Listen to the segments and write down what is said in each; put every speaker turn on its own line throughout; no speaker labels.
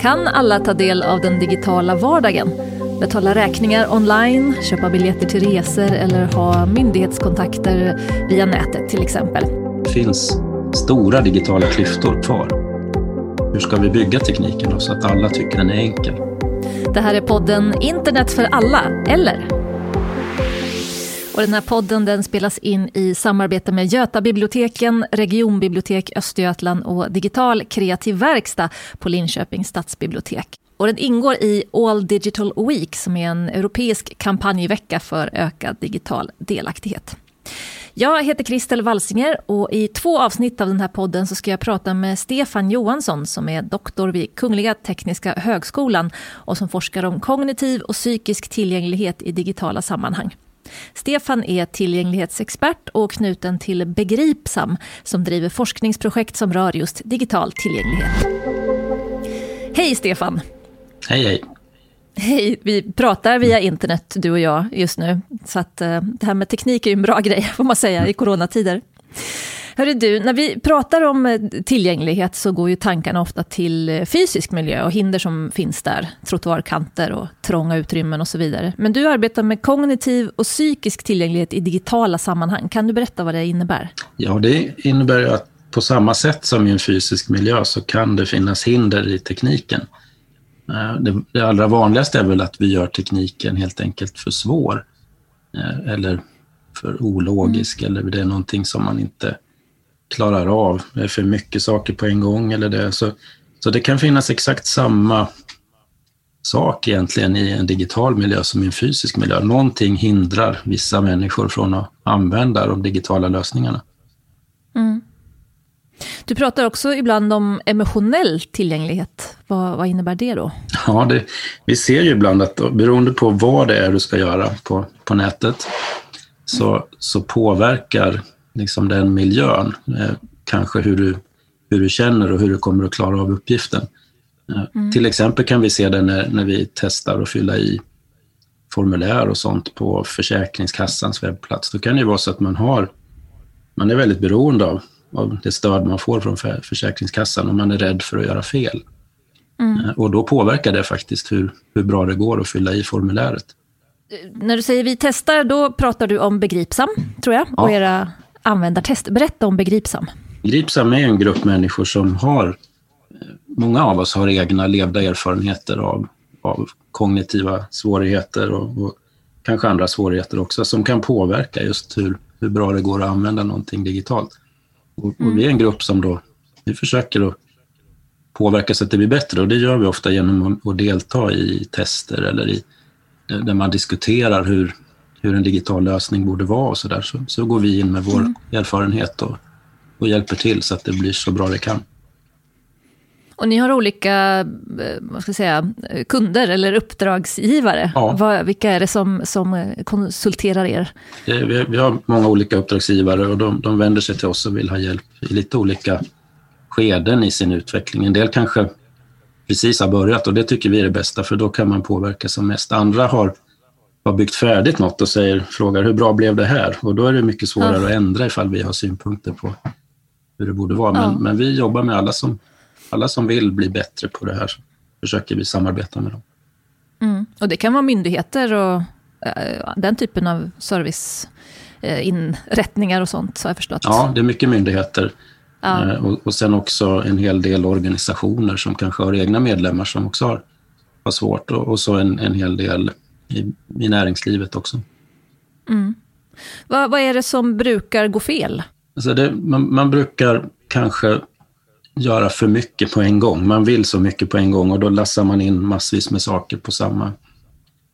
Kan alla ta del av den digitala vardagen? Betala räkningar online, köpa biljetter till resor eller ha myndighetskontakter via nätet till exempel.
Det finns stora digitala klyftor kvar. Hur ska vi bygga tekniken så att alla tycker den är enkel?
Det här är podden Internet för alla, eller? Och den här podden den spelas in i samarbete med Götabiblioteken, Regionbibliotek Östergötland och Digital kreativ verkstad på Linköpings stadsbibliotek. Och den ingår i All Digital Week som är en europeisk kampanjvecka för ökad digital delaktighet. Jag heter Kristel Walsinger och i två avsnitt av den här podden så ska jag prata med Stefan Johansson som är doktor vid Kungliga Tekniska Högskolan och som forskar om kognitiv och psykisk tillgänglighet i digitala sammanhang. Stefan är tillgänglighetsexpert och knuten till Begripsam som driver forskningsprojekt som rör just digital tillgänglighet. Hej Stefan!
Hej hej!
Hej, vi pratar via internet du och jag just nu. Så att uh, det här med teknik är ju en bra grej får man säga i coronatider. Hörru du, när vi pratar om eh, tillgänglighet så går ju tankarna ofta till eh, fysisk miljö och hinder som finns där. Trottoarkanter och trånga utrymmen och så vidare. Men du arbetar med kognitiv och psykisk tillgänglighet i digitala sammanhang. Kan du berätta vad det innebär?
Ja, det innebär att på samma sätt som i en fysisk miljö så kan det finnas hinder i tekniken. Eh, det, det allra vanligaste är väl att vi gör tekniken helt enkelt för svår eller för ologisk mm. eller det är någonting som man inte klarar av. Det är för mycket saker på en gång eller det. Så, så det kan finnas exakt samma sak egentligen i en digital miljö som i en fysisk miljö. Någonting hindrar vissa människor från att använda de digitala lösningarna. Mm.
Du pratar också ibland om emotionell tillgänglighet. Vad, vad innebär det då?
Ja, det, vi ser ju ibland att beroende på vad det är du ska göra på, på nätet så, så påverkar liksom den miljön. Eh, kanske hur du, hur du känner och hur du kommer att klara av uppgiften. Eh, mm. Till exempel kan vi se det när, när vi testar att fylla i formulär och sånt på Försäkringskassans webbplats. Då kan det vara så att man har, man är väldigt beroende av, av det stöd man får från Försäkringskassan och man är rädd för att göra fel. Mm. Eh, och då påverkar det faktiskt hur, hur bra det går att fylla i formuläret.
När du säger vi testar, då pratar du om Begripsam, tror jag, ja. och era användartest. Berätta om Begripsam.
Begripsam är en grupp människor som har, många av oss har egna levda erfarenheter av, av kognitiva svårigheter och, och, kanske andra svårigheter också som kan påverka just hur, hur bra det går att använda någonting digitalt. Och, och mm. vi är en grupp som då, vi försöker att påverka så att det blir bättre och det gör vi ofta genom att delta i tester eller i, där man diskuterar hur, hur en digital lösning borde vara och så där, så, så går vi in med vår mm. erfarenhet och, och hjälper till så att det blir så bra det kan.
Och ni har olika eh, vad ska jag säga, kunder eller uppdragsgivare. Ja. Vad, vilka är det som, som konsulterar er?
Vi, vi har många olika uppdragsgivare och de, de vänder sig till oss och vill ha hjälp i lite olika skeden i sin utveckling. En del kanske precis har börjat och det tycker vi är det bästa för då kan man påverka som mest. Andra har har byggt färdigt något och säger, frågar hur bra blev det här? Och då är det mycket svårare ja. att ändra ifall vi har synpunkter på hur det borde vara. Men, ja. men vi jobbar med alla som, alla som vill bli bättre på det här. Så försöker vi samarbeta med dem.
Mm. Och det kan vara myndigheter och äh, den typen av serviceinrättningar äh, och sånt, så har jag förstått.
Ja, det är mycket myndigheter. Ja. Äh, och, och sen också en hel del organisationer som kanske har egna medlemmar som också har, har svårt. Och, och så en, en hel del i, i näringslivet också.
Mm. Vad, vad, är det som brukar gå fel?
Alltså det, man, man, brukar kanske göra för mycket på en gång. Man vill så mycket på en gång och då lassar man in massvis med saker på samma,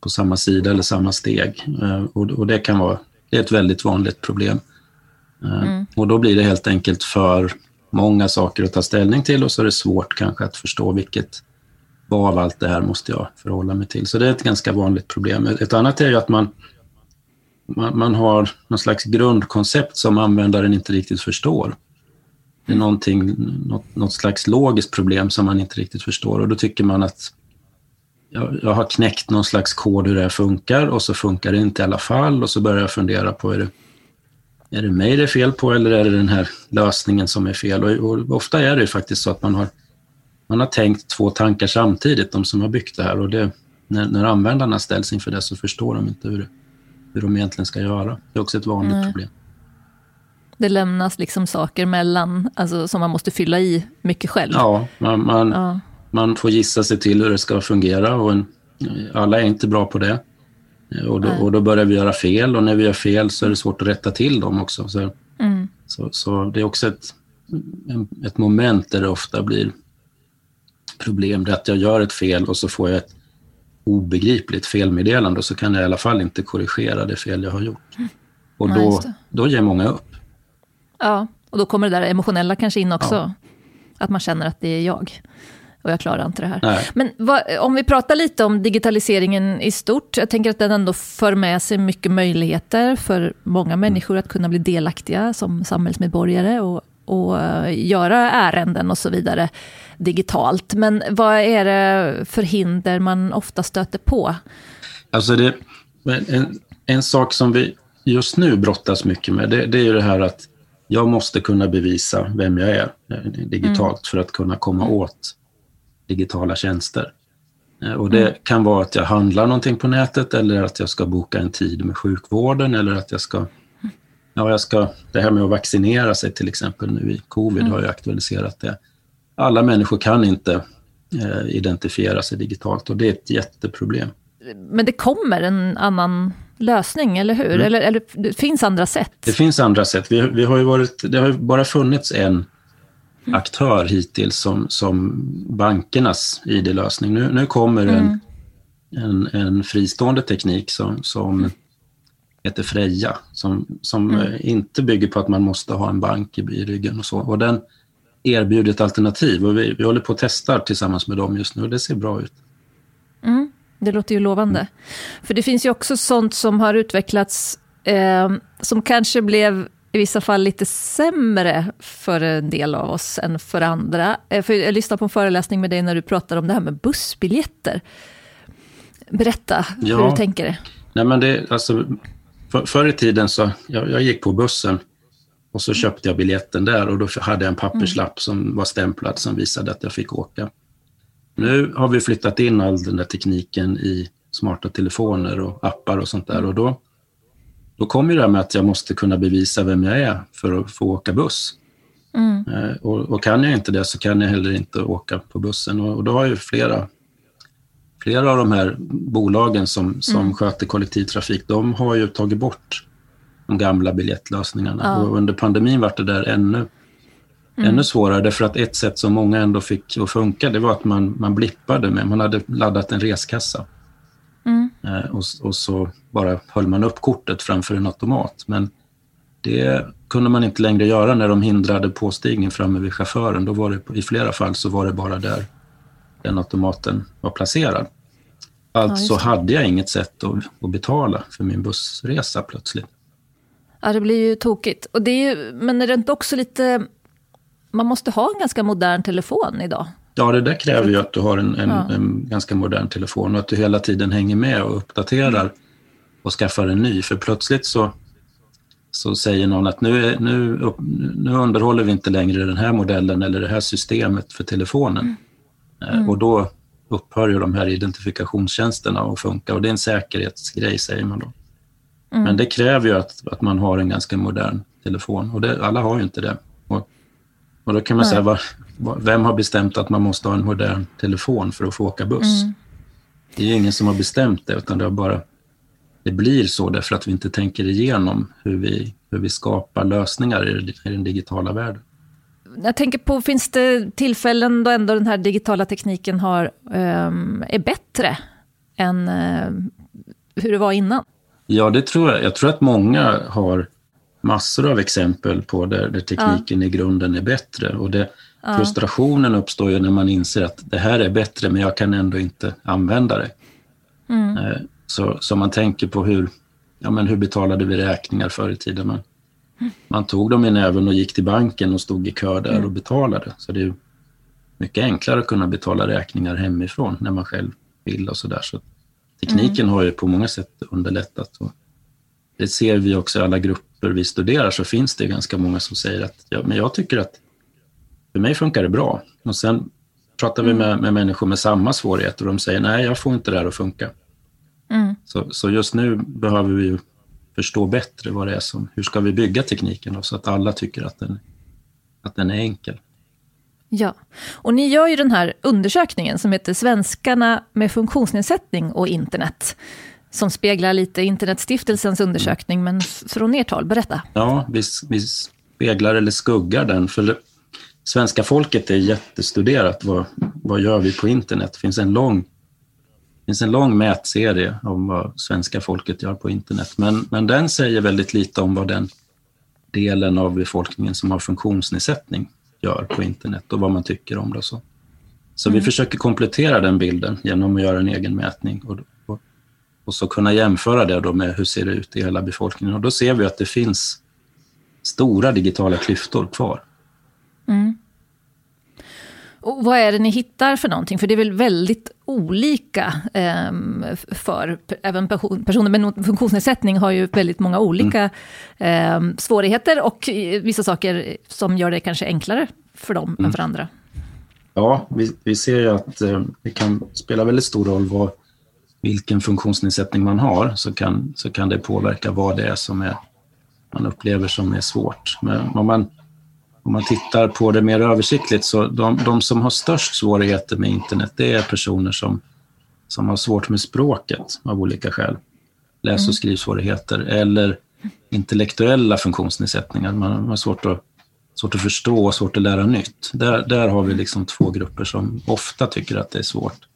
på samma sida eller samma steg. Eh, och, och det kan vara det är ett väldigt vanligt problem. Eh, mm. Och då blir det helt enkelt för många saker att ta ställning till och så är det svårt kanske att förstå vilket vad av allt det här måste jag förhålla mig till? Så det är ett ganska vanligt problem. Ett annat är ju att man, man, man har någon slags grundkoncept som användaren inte riktigt förstår. Det är någonting, något, något slags logiskt problem som man inte riktigt förstår och då tycker man att jag, jag, har knäckt någon slags kod hur det här funkar och så funkar det inte i alla fall och så börjar jag fundera på är det, är det mig det är fel på eller är det den här lösningen som är fel? Och, och ofta är det faktiskt så att man har man har tänkt två tankar samtidigt, de som har byggt det här. Och det, när, när användarna ställs inför det så förstår de inte hur, hur de egentligen ska göra. Det är också ett vanligt Nej. problem.
Det lämnas liksom saker mellan, alltså, som man måste fylla i mycket själv.
Ja, man, man, ja. man får gissa sig till hur det ska fungera och en, alla är inte bra på det. Och då, och då, börjar vi göra fel och när vi gör fel så är det svårt att rätta till dem också. Så, mm. så, så, det är också ett, ett moment där det ofta blir problem. Det är att jag gör ett fel och så får jag ett obegripligt felmeddelande och så kan jag i alla fall inte korrigera det fel jag har gjort. Mm. Och då, då ger många upp.
Ja, och då kommer det där emotionella kanske in också. Ja. Att man känner att det är jag. Och jag klarar inte det här. Nej. Men vad, om vi pratar lite om digitaliseringen i stort. Jag tänker att den ändå för med sig mycket möjligheter för många människor att kunna bli delaktiga som samhällsmedborgare och, och eh, göra ärenden och så vidare digitalt. Men vad är det för hinder man ofta stöter på?
Alltså det, en, en sak som vi just nu brottas mycket med, det, det är ju det här att jag måste kunna bevisa vem jag är eh, digitalt mm. för att kunna komma mm. åt digitala tjänster. Eh, och det mm. kan vara att jag handlar någonting på nätet eller att jag ska boka en tid med sjukvården eller att jag ska, ja, jag ska det här med att vaccinera sig till exempel nu i covid mm. har ju aktualiserat det. Alla människor kan inte eh, identifiera sig digitalt och det är ett jätteproblem.
Men det kommer en annan lösning, eller hur? Mm. Eller, eller det finns andra sätt?
Det finns andra sätt. Vi, vi har ju varit, det har bara funnits en mm. aktör hittills som, som bankernas ID-lösning. Nu, nu kommer mm. en, en, en, fristående teknik som, som heter Freja, som, som mm. inte bygger på att man måste ha en bank i, i ryggen och så. Och den erbjuder ett alternativ och vi, vi håller på att testa tillsammans med dem just nu och det ser bra ut.
Mm. Det låter ju lovande. Mm. För det finns ju också sånt som har utvecklats eh, som kanske blev i vissa fall lite sämre för en del av oss än för andra. Eh, för jag lyssnade på en föreläsning med dig när du pratade om det här med bussbiljetter. Berätta ja. hur du tänker.
Nej, men det, alltså, för, förr i tiden så, jag, jag, gick på bussen och så köpte jag biljetten där och då hade jag en papperslapp mm. som var stämplad som visade att jag fick åka. Nu har vi flyttat in all den där tekniken i smarta telefoner och appar och sånt där och då, då kommer det här med att jag måste kunna bevisa vem jag är för att få åka buss. Mm. Eh, och, och, kan jag inte det så kan jag heller inte åka på bussen och, och då har ju flera Flera av de här bolagen som, som mm. sköter kollektivtrafik, de har ju tagit bort de gamla biljettlösningarna. Ja. Och under pandemin var det där ännu Mm. Ännu svårare, därför att ett sätt som många ändå fick att funka, det var att man, man blippade med, man hade laddat en reskassa. Mm. Eh, och, och, så bara höll man upp kortet framför en automat. Men det kunde man inte längre göra när de hindrade påstigning framme vid chauffören. Då var det, I flera fall så var det bara där den automaten var placerad. Alltså ja, hade jag inget sätt att, att, betala för min bussresa plötsligt.
Ja, det blir ju tokigt. Och det är ju, men är det inte också lite man måste ha en ganska modern telefon idag.
Ja, det där kräver ju att du har en, en, ja. en, ganska modern telefon och att du hela tiden hänger med och uppdaterar och skaffar en ny. För plötsligt så, så säger någon att nu, nu, nu underhåller vi inte längre den här modellen eller det här systemet för telefonen. Mm. Mm. Och då upphör ju de här identifikationstjänsterna att funka och det är en säkerhetsgrej, säger man då. Mm. Men det kräver ju att, att man har en ganska modern telefon och det, alla har ju inte det. Och och då kan man Nej. säga, var, vem har bestämt att man måste ha en modern telefon för att få åka buss? Mm. Det är ingen som har bestämt det, utan det, har bara, det blir så därför att vi inte tänker igenom hur vi, hur vi skapar lösningar i, i den digitala världen.
Jag tänker på, finns det tillfällen då ändå den här digitala tekniken har, um, är bättre än uh, hur det var innan?
Ja, det tror jag. Jag tror att många har massor av exempel på där, där tekniken ja. i grunden är bättre. Och det, ja. Frustrationen uppstår ju när man inser att det här är bättre men jag kan ändå inte använda det. Mm. Eh, så, så man tänker på hur, ja, men hur betalade vi räkningar förr i tiden? Man. Man tog dem i näven och gick till banken och stod i kö där mm. och betalade. Så det är mycket enklare att kunna betala räkningar hemifrån när man själv vill och sådär. Så tekniken mm. har ju på många sätt underlättat. Och det ser vi också i alla grupper vi studerar så finns det ganska många som säger att ja, men jag tycker att för mig funkar det bra. Och sen pratar vi med, med människor med samma svårigheter och de säger nej, jag får inte det här att funka.
Mm.
Så, så just nu behöver vi ju förstå bättre vad det är som, hur ska vi bygga tekniken då, så att alla tycker att den, att den är enkel.
Ja, och ni gör ju den här undersökningen som heter Svenskarna med funktionsnedsättning och internet. Som speglar lite Internetstiftelsens undersökning, men från ert håll, berätta.
Ja, vi, vi speglar eller skuggar den. För det, svenska folket är jättestuderat. Vad, vad gör vi på internet? Det finns en lång, finns en lång mätserie om vad svenska folket gör på internet. Men, men den säger väldigt lite om vad den delen av befolkningen som har funktionsnedsättning gör på internet och vad man tycker om det. Så så
Mm.
vi försöker komplettera den bilden genom att göra en egen mätning och, och, och så kunna jämföra det då med hur ser det ut i hela befolkningen. Och då ser vi att det finns stora digitala klyftor kvar.
Mm. Och vad är det ni hittar för någonting? För det är väl väldigt olika ehm, för även person, personer med funktionsnedsättning har ju väldigt många olika ehm, svårigheter och eh, vissa saker som gör det kanske enklare för dem än för andra.
Ja, vi, vi ser ju att eh, det kan spela väldigt stor roll vad, vilken funktionsnedsättning man har, så kan, så kan det påverka vad det är som är, man upplever som är svårt. Men om man, om man tittar på det mer översiktligt, så de, de som har störst svårigheter med internet, det är personer som, som har svårt med språket av olika skäl. Läs och skrivsvårigheter eller intellektuella funktionsnedsättningar. Man har svårt att svårt att förstå och svårt att lära nytt. Där, där har vi liksom två grupper som ofta tycker att det är svårt.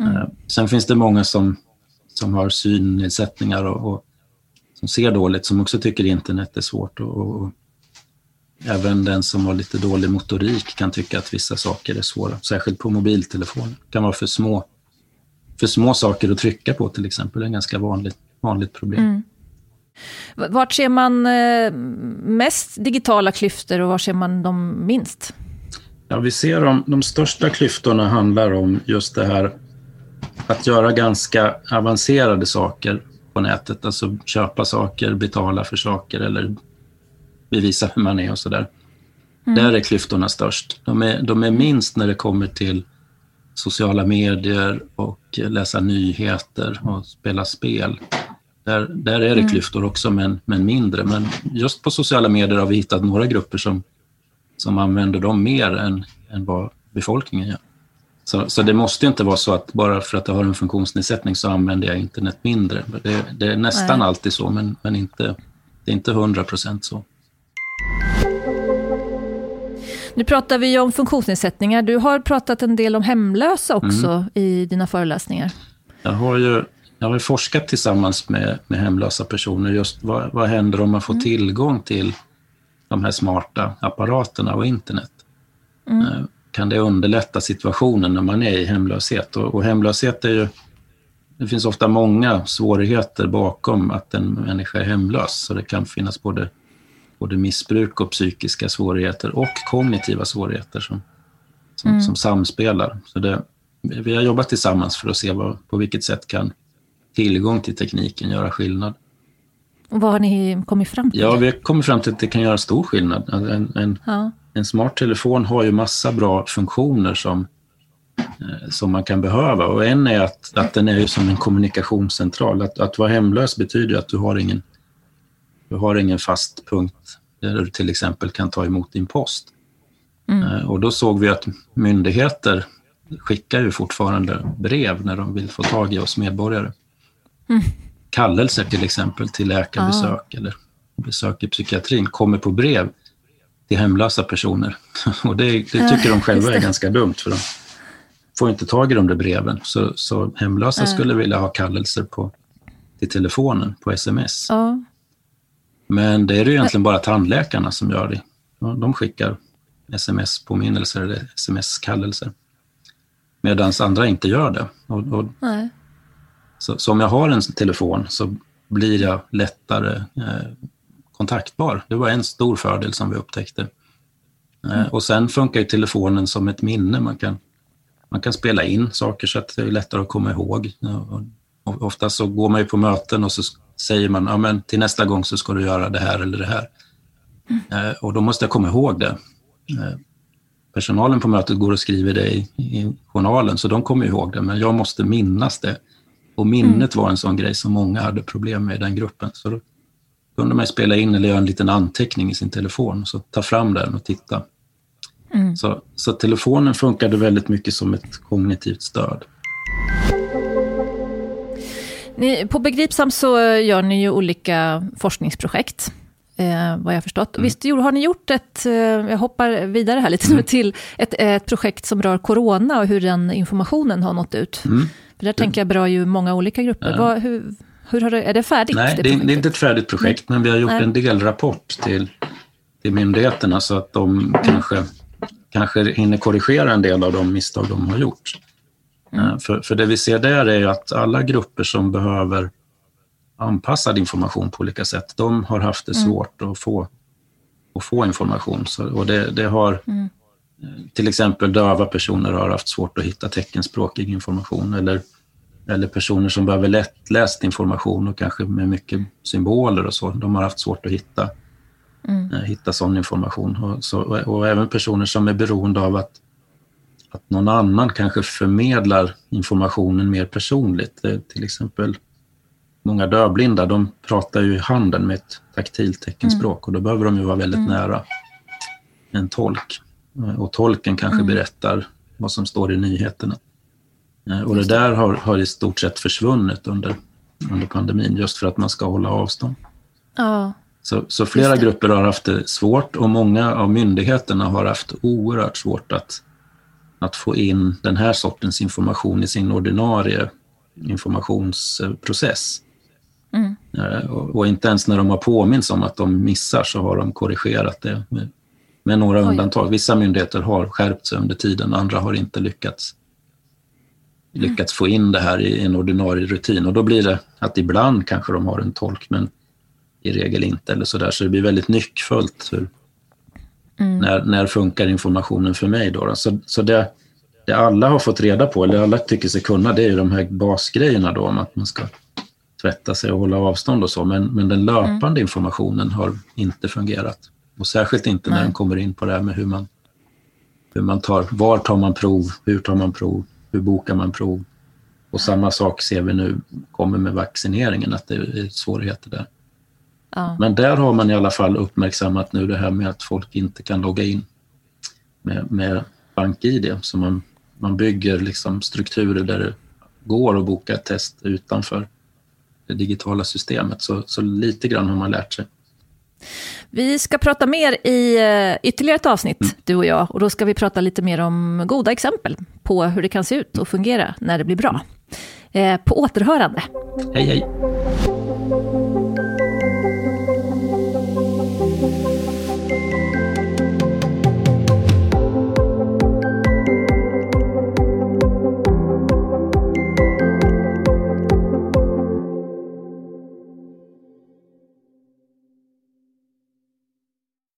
Eh, Sen finns det många som, som har synnedsättningar och, och som ser dåligt som också tycker internet är svårt. Och, och även den som har lite dålig motorik kan tycka att vissa saker är svåra, särskilt på mobiltelefon. Det kan vara för små, för små saker att trycka på till exempel, det är ett ganska vanligt, vanligt problem.
V- Vart ser man eh, mest digitala klyftor och var ser man dem minst?
Ja, vi ser de, de största klyftorna handlar om just det här att göra ganska avancerade saker på nätet. Alltså köpa saker, betala för saker eller bevisa hur man är och sådär. Där är klyftorna störst. De är, de är minst när det kommer till sociala medier och läsa nyheter och spela spel. Där, där är det klyftor också, men, men mindre. Men just på sociala medier har vi hittat några grupper som, som använder dem mer än, än vad befolkningen gör. Så, så det måste inte vara så att bara för att jag har en funktionsnedsättning så använder jag internet mindre. Det, det är nästan
Nej.
alltid så, men, men inte, det är inte 100 procent så.
Nu pratar vi om funktionsnedsättningar. Du har pratat en del om hemlösa också i dina föreläsningar.
Jag har ju jag har forskat tillsammans med, med hemlösa personer just vad, vad händer om man får tillgång till de här smarta apparaterna och internet. Eh, Kan det underlätta situationen när man är i hemlöshet? Och, och hemlöshet är ju... Det finns ofta många svårigheter bakom att en människa är hemlös. Så det kan finnas både, både missbruk och psykiska svårigheter och kognitiva svårigheter som, som, som samspelar. Så det, vi har jobbat tillsammans för att se vad, på vilket sätt kan tillgång till tekniken göra skillnad.
Och vad har ni kommit fram till?
Ja, vi har kommit fram till att det kan göra stor skillnad. En, en,
Ja.
en smart telefon har ju massa bra funktioner som, eh, som man kan behöva. Och en är att, att den är ju som en kommunikationscentral. Att, att vara hemlös betyder att du har ingen, du har ingen fast punkt där du till exempel kan ta emot din post. Eh, Och då såg vi att myndigheter skickar ju fortfarande brev när de vill få tag i oss medborgare. Kallelser till exempel till läkarbesök eller besök i psykiatrin kommer på brev till hemlösa personer. Och det, det tycker de själva är ganska dumt för de får inte tag i de där breven. Så, så hemlösa skulle vilja ha kallelser på, till telefonen på sms.
Ja.
Men det är det ju egentligen bara tandläkarna som gör det. De skickar sms-påminnelser eller sms-kallelser. Medan andra inte gör det. Och, och, så, så om jag har en telefon så blir jag lättare eh, kontaktbar. Det var en stor fördel som vi upptäckte. Eh, och sen funkar ju telefonen som ett minne. Man kan, man kan spela in saker så att det är lättare att komma ihåg. Och, och ofta så går man ju på möten och så säger man, ja men till nästa gång så ska du göra det här eller det här. Eh, och då måste jag komma ihåg det. Eh, personalen på mötet går och skriver det i, i journalen, så de kommer ihåg det, men jag måste minnas det. Och minnet mm. var en sån grej som många hade problem med i den gruppen. Så då kunde man spela in eller göra en liten anteckning i sin telefon, så ta fram den och titta. Mm. Så, så telefonen funkade väldigt mycket som ett kognitivt stöd.
Ni, på Begripsam så gör ni ju olika forskningsprojekt, eh, vad jag förstått. Mm. Visst har ni gjort ett, eh, jag hoppar vidare här lite mm. nu, till ett, ett projekt som rör corona och hur den informationen har nått ut. Mm. För där tänker jag berör ju många olika grupper. Ja. Vad, hur, hur har det, är det färdigt?
Nej, det, det, är inte ett färdigt projekt, men vi har gjort Nej. en delrapport till, till myndigheterna så att de kanske, kanske hinner korrigera en del av de misstag de har gjort. Mm. Eh, för, för det vi ser där är att alla grupper som behöver anpassad information på olika sätt, de har haft det mm. svårt mm. att, få, att få information. Så, och det, det har, mm. Eh, till exempel döva personer har haft svårt att hitta teckenspråkig information eller, eller personer som behöver lättläst information och kanske med mycket symboler och så, de har haft svårt att hitta, mm. Eh, hitta sån information. Och, så, och, och även personer som är beroende av att att någon annan kanske förmedlar informationen mer personligt. Till exempel många dövblinda, de pratar ju i handen med ett taktilt teckenspråk mm. och då behöver de ju vara väldigt mm. nära en tolk. Och tolken kanske mm. berättar vad som står i nyheterna. Eh, och det där har, har i stort sett försvunnit under, under pandemin just för att man ska hålla avstånd.
Ja.
Så, så flera grupper har haft det svårt och många av myndigheterna har haft oerhört svårt att att få in den här sortens information i sin ordinarie informationsprocess. Mm. Eh, och inte ens när de har påminns om att de missar så har de korrigerat det med, några undantag. Vissa myndigheter har skärpt sig under tiden, andra har inte lyckats, mm. lyckats få in det här i en ordinarie rutin. Och då blir det att ibland kanske de har en tolk, men i regel inte. eller Så, där. så det blir väldigt nyckfullt hur, Mm. När, när funkar informationen för mig då? då? Så, så det, det alla har fått reda på, eller alla tycker sig kunna, det är ju de här basgrejerna då om att man ska tvätta sig och hålla avstånd och så. Men, men den löpande mm. informationen har inte fungerat. Och särskilt inte Nej. när den kommer in på det här med hur man, hur man tar, var tar man prov, hur tar man prov, hur bokar man prov? Och samma sak ser vi nu kommer med vaccineringen, att det är svårigheter där. Ja. Men där har man i alla fall uppmärksammat nu det här med att folk inte kan logga in med, med BankID. Så man, man bygger liksom strukturer där det går att boka ett test utanför det digitala systemet. Så, så lite grann har man lärt sig.
Vi ska prata mer i eh, ytterligare ett avsnitt, mm. du och jag. Och då ska vi prata lite mer om goda exempel på hur det kan se ut och fungera när det blir bra. Eh, på återhörande.
Hej, hej.